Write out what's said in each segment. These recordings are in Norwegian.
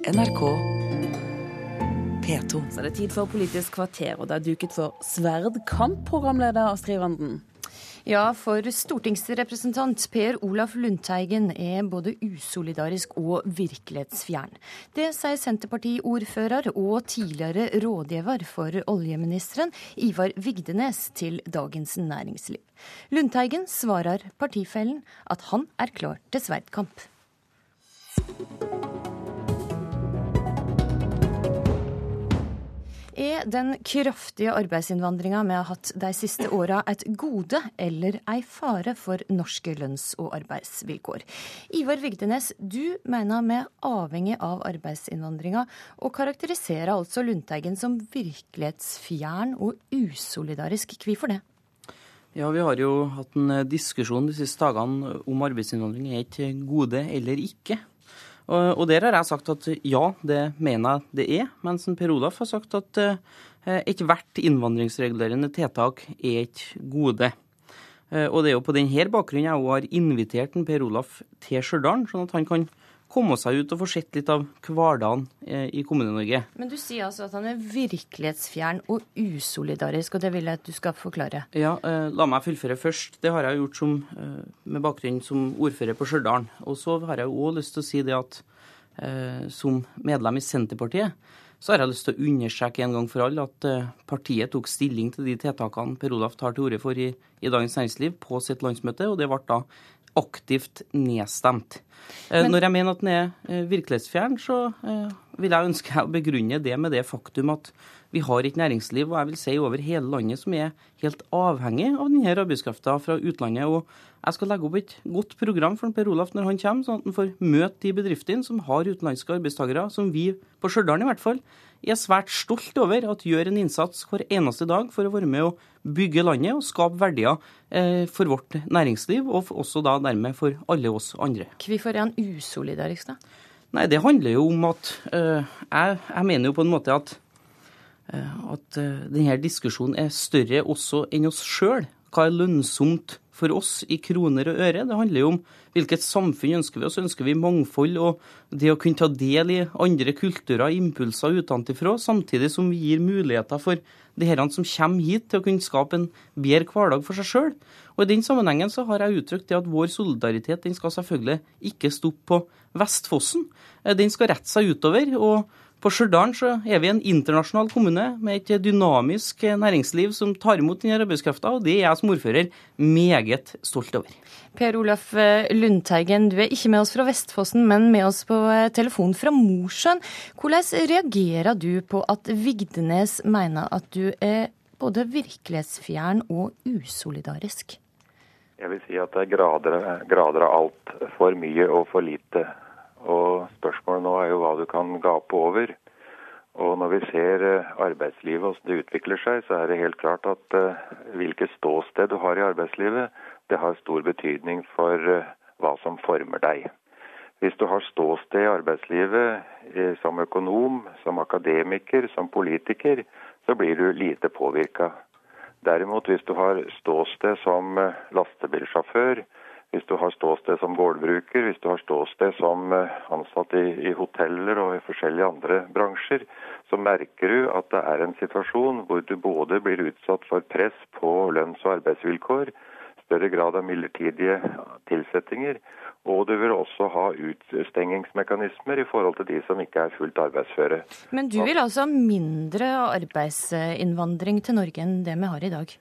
NRK P2. Så er det tid for Politisk kvarter, og det er duket for sverdkamp, programleder Astrid Randen. Ja, for stortingsrepresentant Per Olaf Lundteigen er både usolidarisk og virkelighetsfjern. Det sier Senterparti-ordfører og tidligere rådgiver for oljeministeren Ivar Vigdenes til Dagens Næringsliv. Lundteigen svarer partifellen at han er klar til sverdkamp. Den kraftige arbeidsinnvandringa vi har hatt de siste åra et gode eller ei fare for norske lønns- og arbeidsvilkår? Ivar Vigdenes, du mener vi er avhengig av arbeidsinnvandringa, og karakteriserer altså Lundteigen som virkelighetsfjern og usolidarisk. Hvorfor det? Ja, Vi har jo hatt en diskusjon de siste dagene om arbeidsinnvandring er et gode eller ikke. Og der har jeg sagt at ja, det mener jeg det er, mens Per Olaf har sagt at eh, ethvert innvandringsregulerende tiltak er et gode. Eh, og det er jo på denne bakgrunnen jeg har invitert Per Olaf til Stjørdal, sånn at han kan komme seg ut og få sett litt av hverdagen eh, i Kommune-Norge. Men du sier altså at han er virkelighetsfjern og usolidarisk, og det vil jeg at du skal forklare. Ja, eh, la meg fullføre først. Det har jeg gjort som, eh, med bakgrunn som ordfører på Stjørdal. Og så har jeg òg lyst til å si det at som medlem i Senterpartiet, så har jeg lyst til å understreke en gang for alle at partiet tok stilling til de tiltakene Per Olaf tar til orde for i, i Dagens Næringsliv på sitt landsmøte, og det ble da aktivt nedstemt. Eh, Men... Når jeg mener at den er eh, virkelighetsfjern, så eh, vil jeg ønske å begrunne det med det faktum at vi har et næringsliv og jeg vil si over hele landet som er helt avhengig av denne arbeidskrafta fra utlandet. og Jeg skal legge opp et godt program for Per Olaf når han kommer, sånn at han får møte de bedriftene som har utenlandske arbeidstakere, som vi på Stjørdal i hvert fall er svært stolt over at gjør en innsats hver eneste dag for å være med å bygge landet og skape verdier eh, for vårt næringsliv, og også da dermed for alle oss andre. Hvorfor er han usolidarisk, da? Nei, Det handler jo om at uh, jeg, jeg, mener jo på en måte at, at uh, denne diskusjonen er større også enn oss sjøl. Hva er lønnsomt for oss i kroner og øre? Det handler jo om hvilket samfunn ønsker vi oss. Ønsker vi mangfold og det å kunne ta del i andre kulturer, impulser utenfra, samtidig som vi gir muligheter for de her som kommer hit til å kunne skape en bedre hverdag for seg sjøl. Og I den sammenhengen så har jeg uttrykt det at vår solidaritet den skal selvfølgelig ikke stoppe på Vestfossen. Eh, den skal rette seg utover. og på Stjørdal er vi en internasjonal kommune med et dynamisk næringsliv som tar imot denne arbeidskrafta, og det er jeg som ordfører meget stolt over. Per Olaf eh, Lundteigen, du er ikke med oss fra Vestfossen, men med oss på eh, telefon fra Mosjøen. Hvordan reagerer du på at Vigdenes mener at du er både virkelighetsfjern og usolidarisk? Jeg vil si at det er grader, grader av alt. For mye og for lite. Og spørsmålet nå er jo hva du kan gape over. Og når vi ser eh, arbeidslivet og hvordan det utvikler seg, så er det helt klart at uh, hvilket ståsted du har i arbeidslivet, det har stor betydning for uh, hva som former deg. Hvis du har ståsted i arbeidslivet som økonom, som akademiker, som politiker, så blir du lite påvirka. Derimot hvis du har ståsted som lastebilsjåfør, hvis du har ståsted som gårdbruker, hvis du har ståsted som eh, ansatt i, i, hoteller og i forskjellige andre bransjer, så merker du at det er en situasjon hvor du både blir utsatt for press på lønns- og arbeidsvilkår, større grad av midlertidige tilsettinger, og du vil også ha utstengingsmekanismer i forhold til de som ikke er fullt arbeidsføre. Men du vil altså ha mindre arbeidsinnvandring til Norge enn det vi har i dag?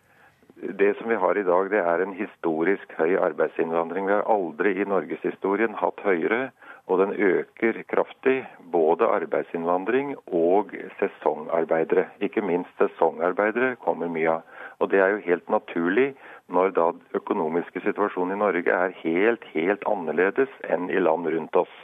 Det som vi har i dag, det er en historisk høy arbeidsinnvandring. Vi har aldri i norgeshistorien hatt høyere, og den øker kraftig. Både arbeidsinnvandring og sesongarbeidere. Ikke minst sesongarbeidere kommer mye av. Og det er jo helt naturlig når da økonomiske situasjonen i Norge er helt, helt annerledes enn i land rundt oss.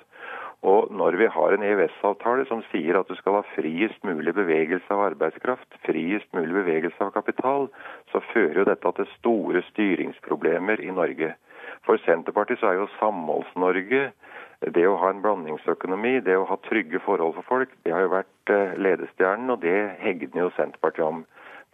Og når vi har en EØS-avtale som sier at du skal ha friest mulig bevegelse av arbeidskraft, friest mulig bevegelse av kapital, så fører jo dette til store styringsproblemer i Norge. For Senterpartiet så er jo Samholds-Norge, det å ha en blandingsøkonomi, det å ha trygge forhold for folk, det har jo vært eh, ledestjernen, og det hegner jo Senterpartiet om.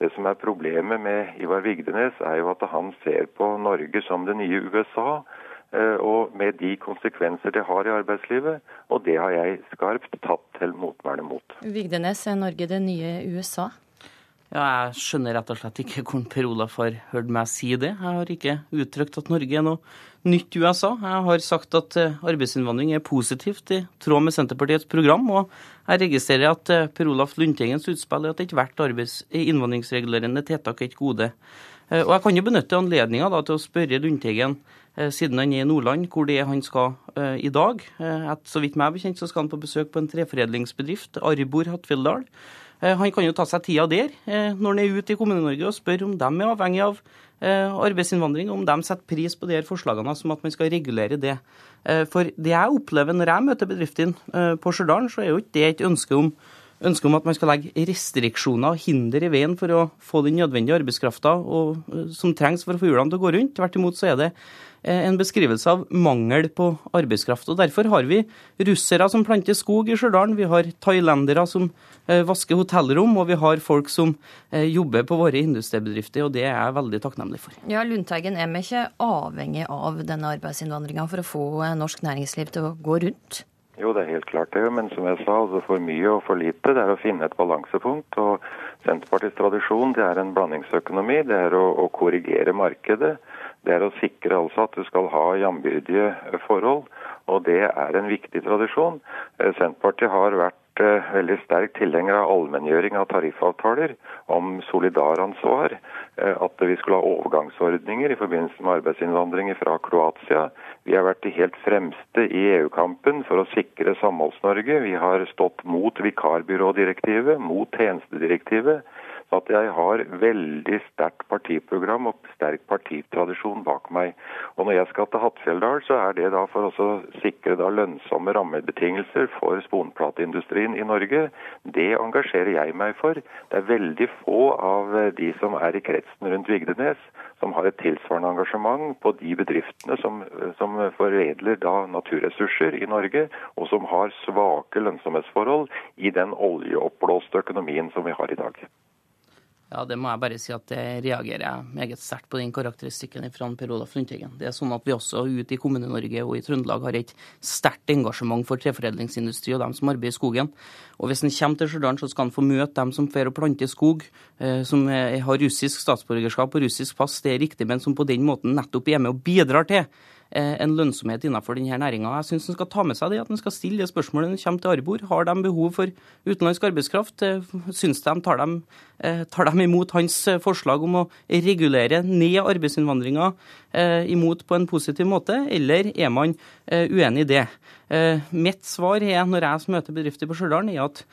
Det som er problemet med Ivar Vigdenes, er jo at han ser på Norge som det nye USA og med de konsekvenser det har i arbeidslivet. Og det har jeg skarpt tatt til motmæle mot. Vigdenes, er Norge det nye USA? Ja, Jeg skjønner rett og slett ikke hvordan Per Olaf har hørt meg si det. Jeg har ikke uttrykt at Norge er noe nytt USA. Jeg har sagt at eh, arbeidsinnvandring er positivt i tråd med Senterpartiets program. Og jeg registrerer at eh, Per Olaf Lundteigens utspill er at ethvert innvandringsregulerende tiltak er et gode. Eh, og jeg kan jo benytte anledninga til å spørre Lundteigen, siden han er i Nordland, hvor det er han skal i dag. Et, så vidt meg bekjent så skal han på besøk på en treforedlingsbedrift, Arbor Hattfjelldal. Eh, han kan jo ta seg tida der eh, når han er ute i Kommune-Norge og spør om de er avhengig av eh, arbeidsinnvandring, om de setter pris på de her forslagene som at man skal regulere det. For det jeg opplever når jeg møter bedriftene på Stjørdal, så er jo ikke det et ønske om, ønske om at man skal legge restriksjoner og hinder i veien for å få den nødvendige arbeidskrafta som trengs for å få hjulene til å gå rundt. Tvert imot så er det Eh, en beskrivelse av mangel på arbeidskraft. og Derfor har vi russere som planter skog i Stjørdal, vi har thailendere som eh, vasker hotellrom, og vi har folk som eh, jobber på våre industribedrifter, og det er jeg veldig takknemlig for. Ja, Lundteigen, er vi ikke avhengig av denne arbeidsinnvandringa for å få norsk næringsliv til å gå rundt? Jo, det er helt klart det. Men som jeg sa, altså for mye og for lite. Det er å finne et balansepunkt. og Senterpartiets tradisjon det er en blandingsøkonomi. Det er å, å korrigere markedet. Det er å sikre altså at du skal ha jambyrdige forhold, og det er en viktig tradisjon. Eh, Senterpartiet har vært eh, veldig sterk tilhenger av allmenngjøring av tariffavtaler om solidaransvar. Eh, at vi skulle ha overgangsordninger i forbindelse med arbeidsinnvandring fra Kroatia. Vi har vært de helt fremste i EU-kampen for å sikre Samholds-Norge. Vi har stått mot vikarbyrådirektivet, mot tjenestedirektivet at jeg har veldig sterkt partiprogram og sterk partitradisjon bak meg. Og når jeg skal til Hattfjelldal, så er det da for å sikre lønnsomme rammebetingelser for sponplateindustrien i Norge. Det engasjerer jeg meg for. Det er veldig få av de som er i kretsen rundt Vigdenes som har et tilsvarende engasjement på de bedriftene som, som foredler naturressurser i Norge, og som har svake lønnsomhetsforhold i den oljeoppblåste økonomien som vi har i dag. Ja, det må jeg bare si at det reagerer jeg meget sterkt på den karakteristikken fra Per Olaf Lundteigen. Det er sånn at vi også ute i Kommune-Norge og i Trøndelag har et sterkt engasjement for treforedlingsindustri og dem som arbeider i skogen. Og hvis en kommer til Stjørdal, så skal en få møte dem som får å plante skog, eh, som har russisk statsborgerskap og russisk pass, det er riktig, men som på den måten nettopp er med og bidrar til en lønnsomhet innenfor denne næringa. Jeg syns en skal ta med seg det, at en skal stille det spørsmålet når en kommer til Arbor. Har de behov for utenlandsk arbeidskraft? Eh, syns de tar, dem, eh, tar de imot hans forslag om å regulere ned arbeidsinnvandringa imot på en positiv måte, eller er man uenig i det? Mitt svar er når jeg møter bedrifter på Stjørdal, er at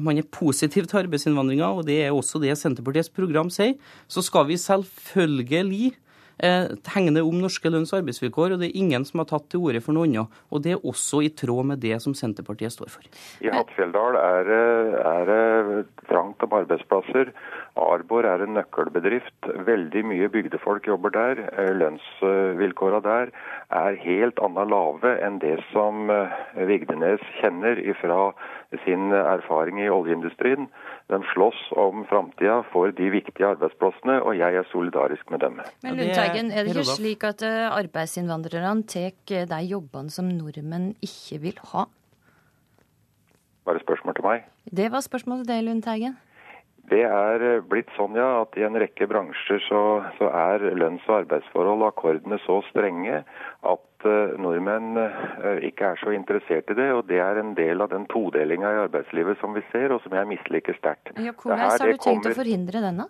man er positiv til arbeidsinnvandringa, og det er også det Senterpartiets program sier. Så skal vi selvfølgelig eh, hegner om norske lønns- og arbeidsvilkår, og det er ingen som har tatt til orde for noe annet. Og det er også i tråd med det som Senterpartiet står for. I Hattfjelldal er det trangt om arbeidsplasser. Arbor er en nøkkelbedrift. Veldig mye bygdefolk jobber der. Eh, lønnsvilkåra der er helt anna lave enn det som eh, Vigdenes kjenner fra sin erfaring i oljeindustrien. De slåss om framtida for de viktige arbeidsplassene, og jeg er solidarisk med dem. Men Lundteigen, er det ikke slik at eh, arbeidsinnvandrerne tar de jobbene som nordmenn ikke vil ha? Bare spørsmål til meg? Det var spørsmålet til deg, Lundteigen. Det er eh, blitt sånn ja, at i en rekke bransjer så, så er lønns- og arbeidsforhold og akkordene så strenge at uh, nordmenn uh, ikke er så interessert i det. og Det er en del av den todelinga i arbeidslivet som vi ser, og som jeg misliker sterkt. Ja, hvordan har du tenkt kommer... å forhindre denne?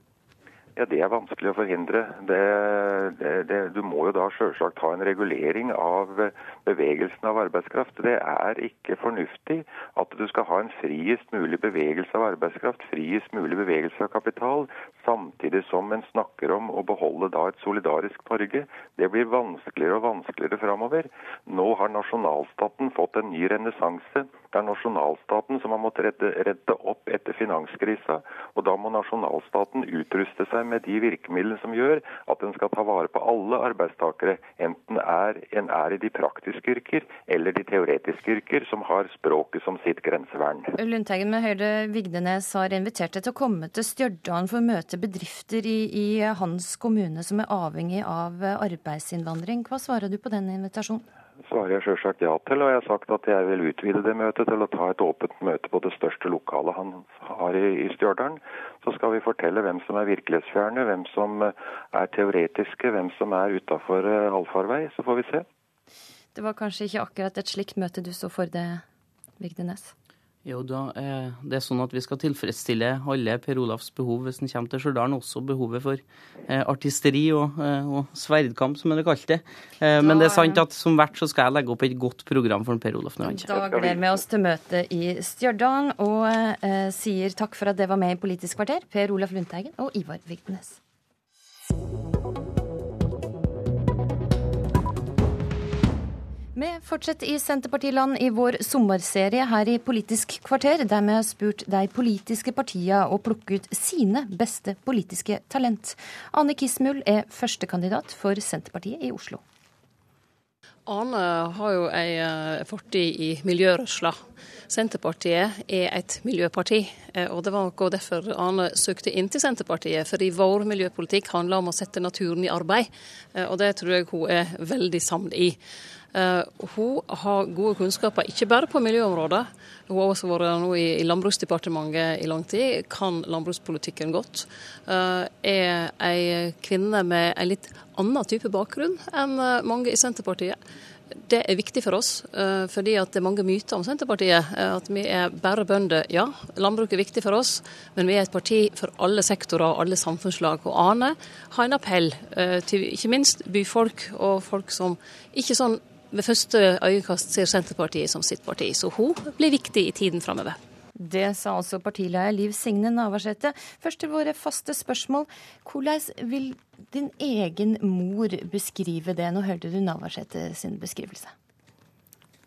Ja, Det er vanskelig å forhindre. Det, det, det, du må jo da selvsagt ha en regulering av bevegelsen av arbeidskraft. Det er ikke fornuftig at du skal ha en friest mulig bevegelse av arbeidskraft, friest mulig bevegelse av kapital, samtidig som en snakker om å beholde da et solidarisk Norge. Det blir vanskeligere og vanskeligere framover. Nå har nasjonalstaten fått en ny renessanse. Det er nasjonalstaten som har måttet redde, redde opp etter finanskrisa. Og da må nasjonalstaten utruste seg med de virkemidlene som gjør at den skal ta vare på alle arbeidstakere, enten er, en er i de praktiske yrker eller de teoretiske yrker, som har språket som sitt grensevern. Lundteigen med Høyre Vigdenes har invitert deg til å komme til Stjørdal for å møte bedrifter i, i hans kommune som er avhengig av arbeidsinnvandring. Hva svarer du på den invitasjonen? Svarer jeg selvsagt ja til. Og jeg har sagt at jeg vil utvide det møtet til å ta et åpent møte på det største lokalet han har i, i Stjørdal. Så skal vi fortelle hvem som er virkelighetsfjerne, hvem som er teoretiske, hvem som er utafor eh, allfarvei. Så får vi se. Det var kanskje ikke akkurat et slikt møte du så for deg, Vigdenes? Jo, da, eh, det er sånn at Vi skal tilfredsstille alle Per Olafs behov hvis han kommer til Stjørdal. Også behovet for eh, artisteri og, eh, og, sverdkamp, som er det kalt det. Eh, men det er sant at som vert så skal jeg legge opp et godt program for Per Olaf når han kommer. Da gleder vi oss til møtet i Stjørdal, og eh, sier takk for at det var med i Politisk kvarter, Per Olaf Lundteigen og Ivar Vigdenes. Vi fortsetter i Senterpartiland i vår sommerserie her i Politisk kvarter, der vi har spurt de politiske partiene å plukke ut sine beste politiske talent. Ane Kismul er førstekandidat for Senterpartiet i Oslo. Ane har jo ei eh, fortid i miljørørsla. Senterpartiet er et miljøparti, eh, og det var noe derfor Arne søkte inn til Senterpartiet. Fordi vår miljøpolitikk handler om å sette naturen i arbeid, eh, og det tror jeg hun er veldig samd i. Uh, hun har gode kunnskaper, ikke bare på miljøområdet. Hun har også vært nå i, Landbruksdepartementet i lang tid, kan landbrukspolitikken godt. Er ei kvinne med en litt annen type bakgrunn enn eh, mange i Senterpartiet. Det er viktig for oss, uh, fordi det er mange myter om Senterpartiet. At vi er bare bønder. Ja, landbruk er viktig for oss, men vi er et parti for alle sektorer og alle samfunnslag. Og Ane har en appell til ikke minst byfolk og folk som ikke sånn ved første øyekast ser Senterpartiet som sitt parti, så hun blir viktig i tiden framover. Det sa altså partileder Liv Signe Navarsete. Først til våre faste spørsmål. Hvordan vil din egen mor beskrive det? Nå hørte du Navarsete sin beskrivelse.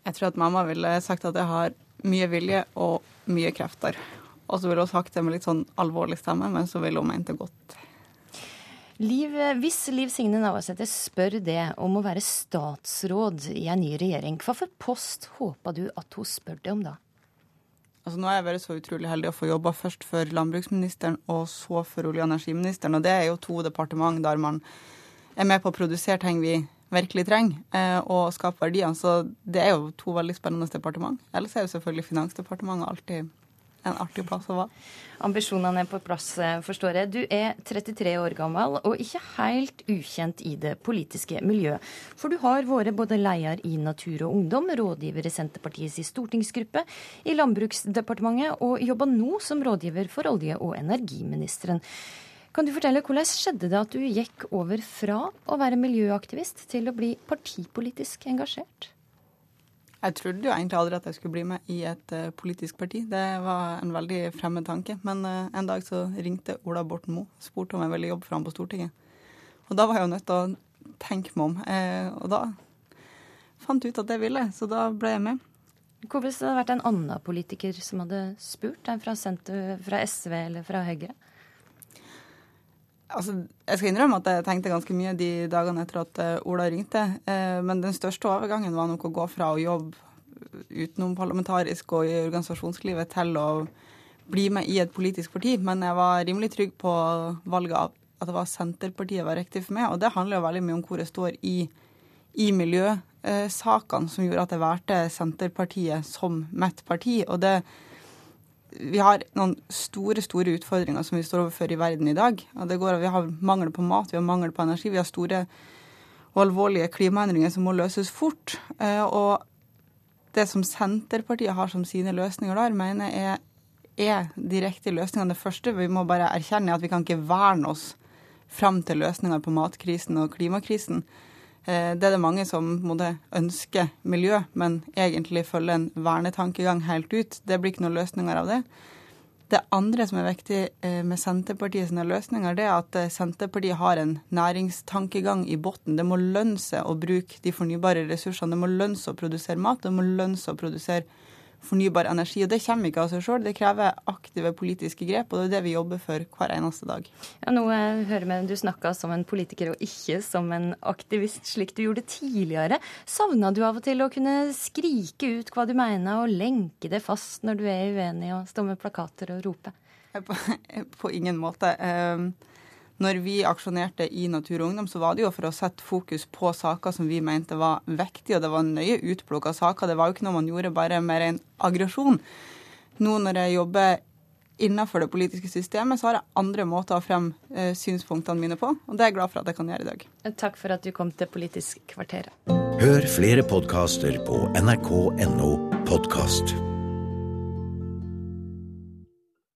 Jeg tror at mamma ville sagt at jeg har mye vilje og mye krefter. Og så ville hun sagt det med litt sånn alvorlig stemme, men så ville hun ment det godt. Liv, hvis Liv Signe Navarsete spør det om å være statsråd i en ny regjering, hva for post håper du at hun spør det om da? Altså, nå har jeg vært så utrolig heldig å få jobba først for landbruksministeren og så for olje- og energiministeren. Og det er jo to departement der man er med på å produsere ting vi virkelig trenger, eh, og skape verdier. Så det er jo to veldig spennende departement. Ellers er jo selvfølgelig Finansdepartementet alltid en artig plass å være. Ambisjonene er på plass, eh, forstår jeg. Du er 33 år gammel og ikke helt ukjent i det politiske miljøet. For du har vært både leder i Natur og Ungdom, rådgiver i Senterpartiets stortingsgruppe, i Landbruksdepartementet og jobber nå som rådgiver for olje- og energiministeren. Kan du fortelle Hvordan skjedde det at du gikk over fra å være miljøaktivist til å bli partipolitisk engasjert? Jeg trodde jo egentlig aldri at jeg skulle bli med i et uh, politisk parti. Det var en veldig fremmed tanke. Men uh, en dag så ringte Ola Borten Moe spurte om jeg ville jobbe for ham på Stortinget. Og da var jeg jo nødt til å tenke meg om. Uh, og da fant jeg ut at det ville, så da ble jeg med. Hvor hvis det hadde vært en annen politiker som hadde spurt, en fra, fra SV eller fra Høyre? Altså, jeg skal innrømme at jeg tenkte ganske mye de dagene etter at eh, Ola ringte. Eh, men den største overgangen var nok å gå fra å jobbe utenom parlamentarisk og i organisasjonslivet til å bli med i et politisk parti. Men jeg var rimelig trygg på valget av at det var Senterpartiet var riktig for meg. Og det handler jo veldig mye om hvor jeg står i, i miljøsakene, som gjorde at jeg valgte Senterpartiet som mitt parti. Og det vi har noen store store utfordringer som vi står overfor i verden i dag. Og det går, Vi har mangel på mat, vi har mangel på energi, vi har store og alvorlige klimaendringer som må løses fort. Eh, og det som Senterpartiet har som sine løsninger der, mener jeg er de riktige løsningene. Det første vi må bare erkjenne, er at vi kan ikke verne oss fram til løsninger på matkrisen og klimakrisen. Eh, det er det mange som måtte ønske miljø, men egentlig følge en vernetankegang helt ut. Det blir ikke noen løsninger av det. Det andre som er viktig med Senterpartiet sine løsninger, det er at eh, Senterpartiet har en næringstankegang i bunnen. Det må lønne seg å bruke de fornybare ressursene. Det må lønne seg å produsere mat. Det må lønne seg å produsere fornybar energi. Og det kommer ikke av seg sjøl, det krever aktive politiske grep, og det er det vi jobber for hver eneste dag. Ja, nå hører vi du snakka som en politiker og ikke som en aktivist, slik du gjorde tidligere. Savna du av og til å kunne skrike ut hva du mener, og lenke det fast når du er uenig, og stå med plakater og rope? På, på ingen måte. Uh, når vi aksjonerte i Natur og Ungdom, så var det jo for å sette fokus på saker som vi mente var viktige, og det var nøye utplukka saker. Det var jo ikke noe man gjorde bare med ren aggresjon. Nå når jeg jobber innenfor det politiske systemet, så har jeg andre måter å fremme eh, synspunktene mine på, og det er jeg glad for at jeg kan gjøre i dag. Takk for at du kom til Politisk kvarter. Hør flere podkaster på nrk.no podkast.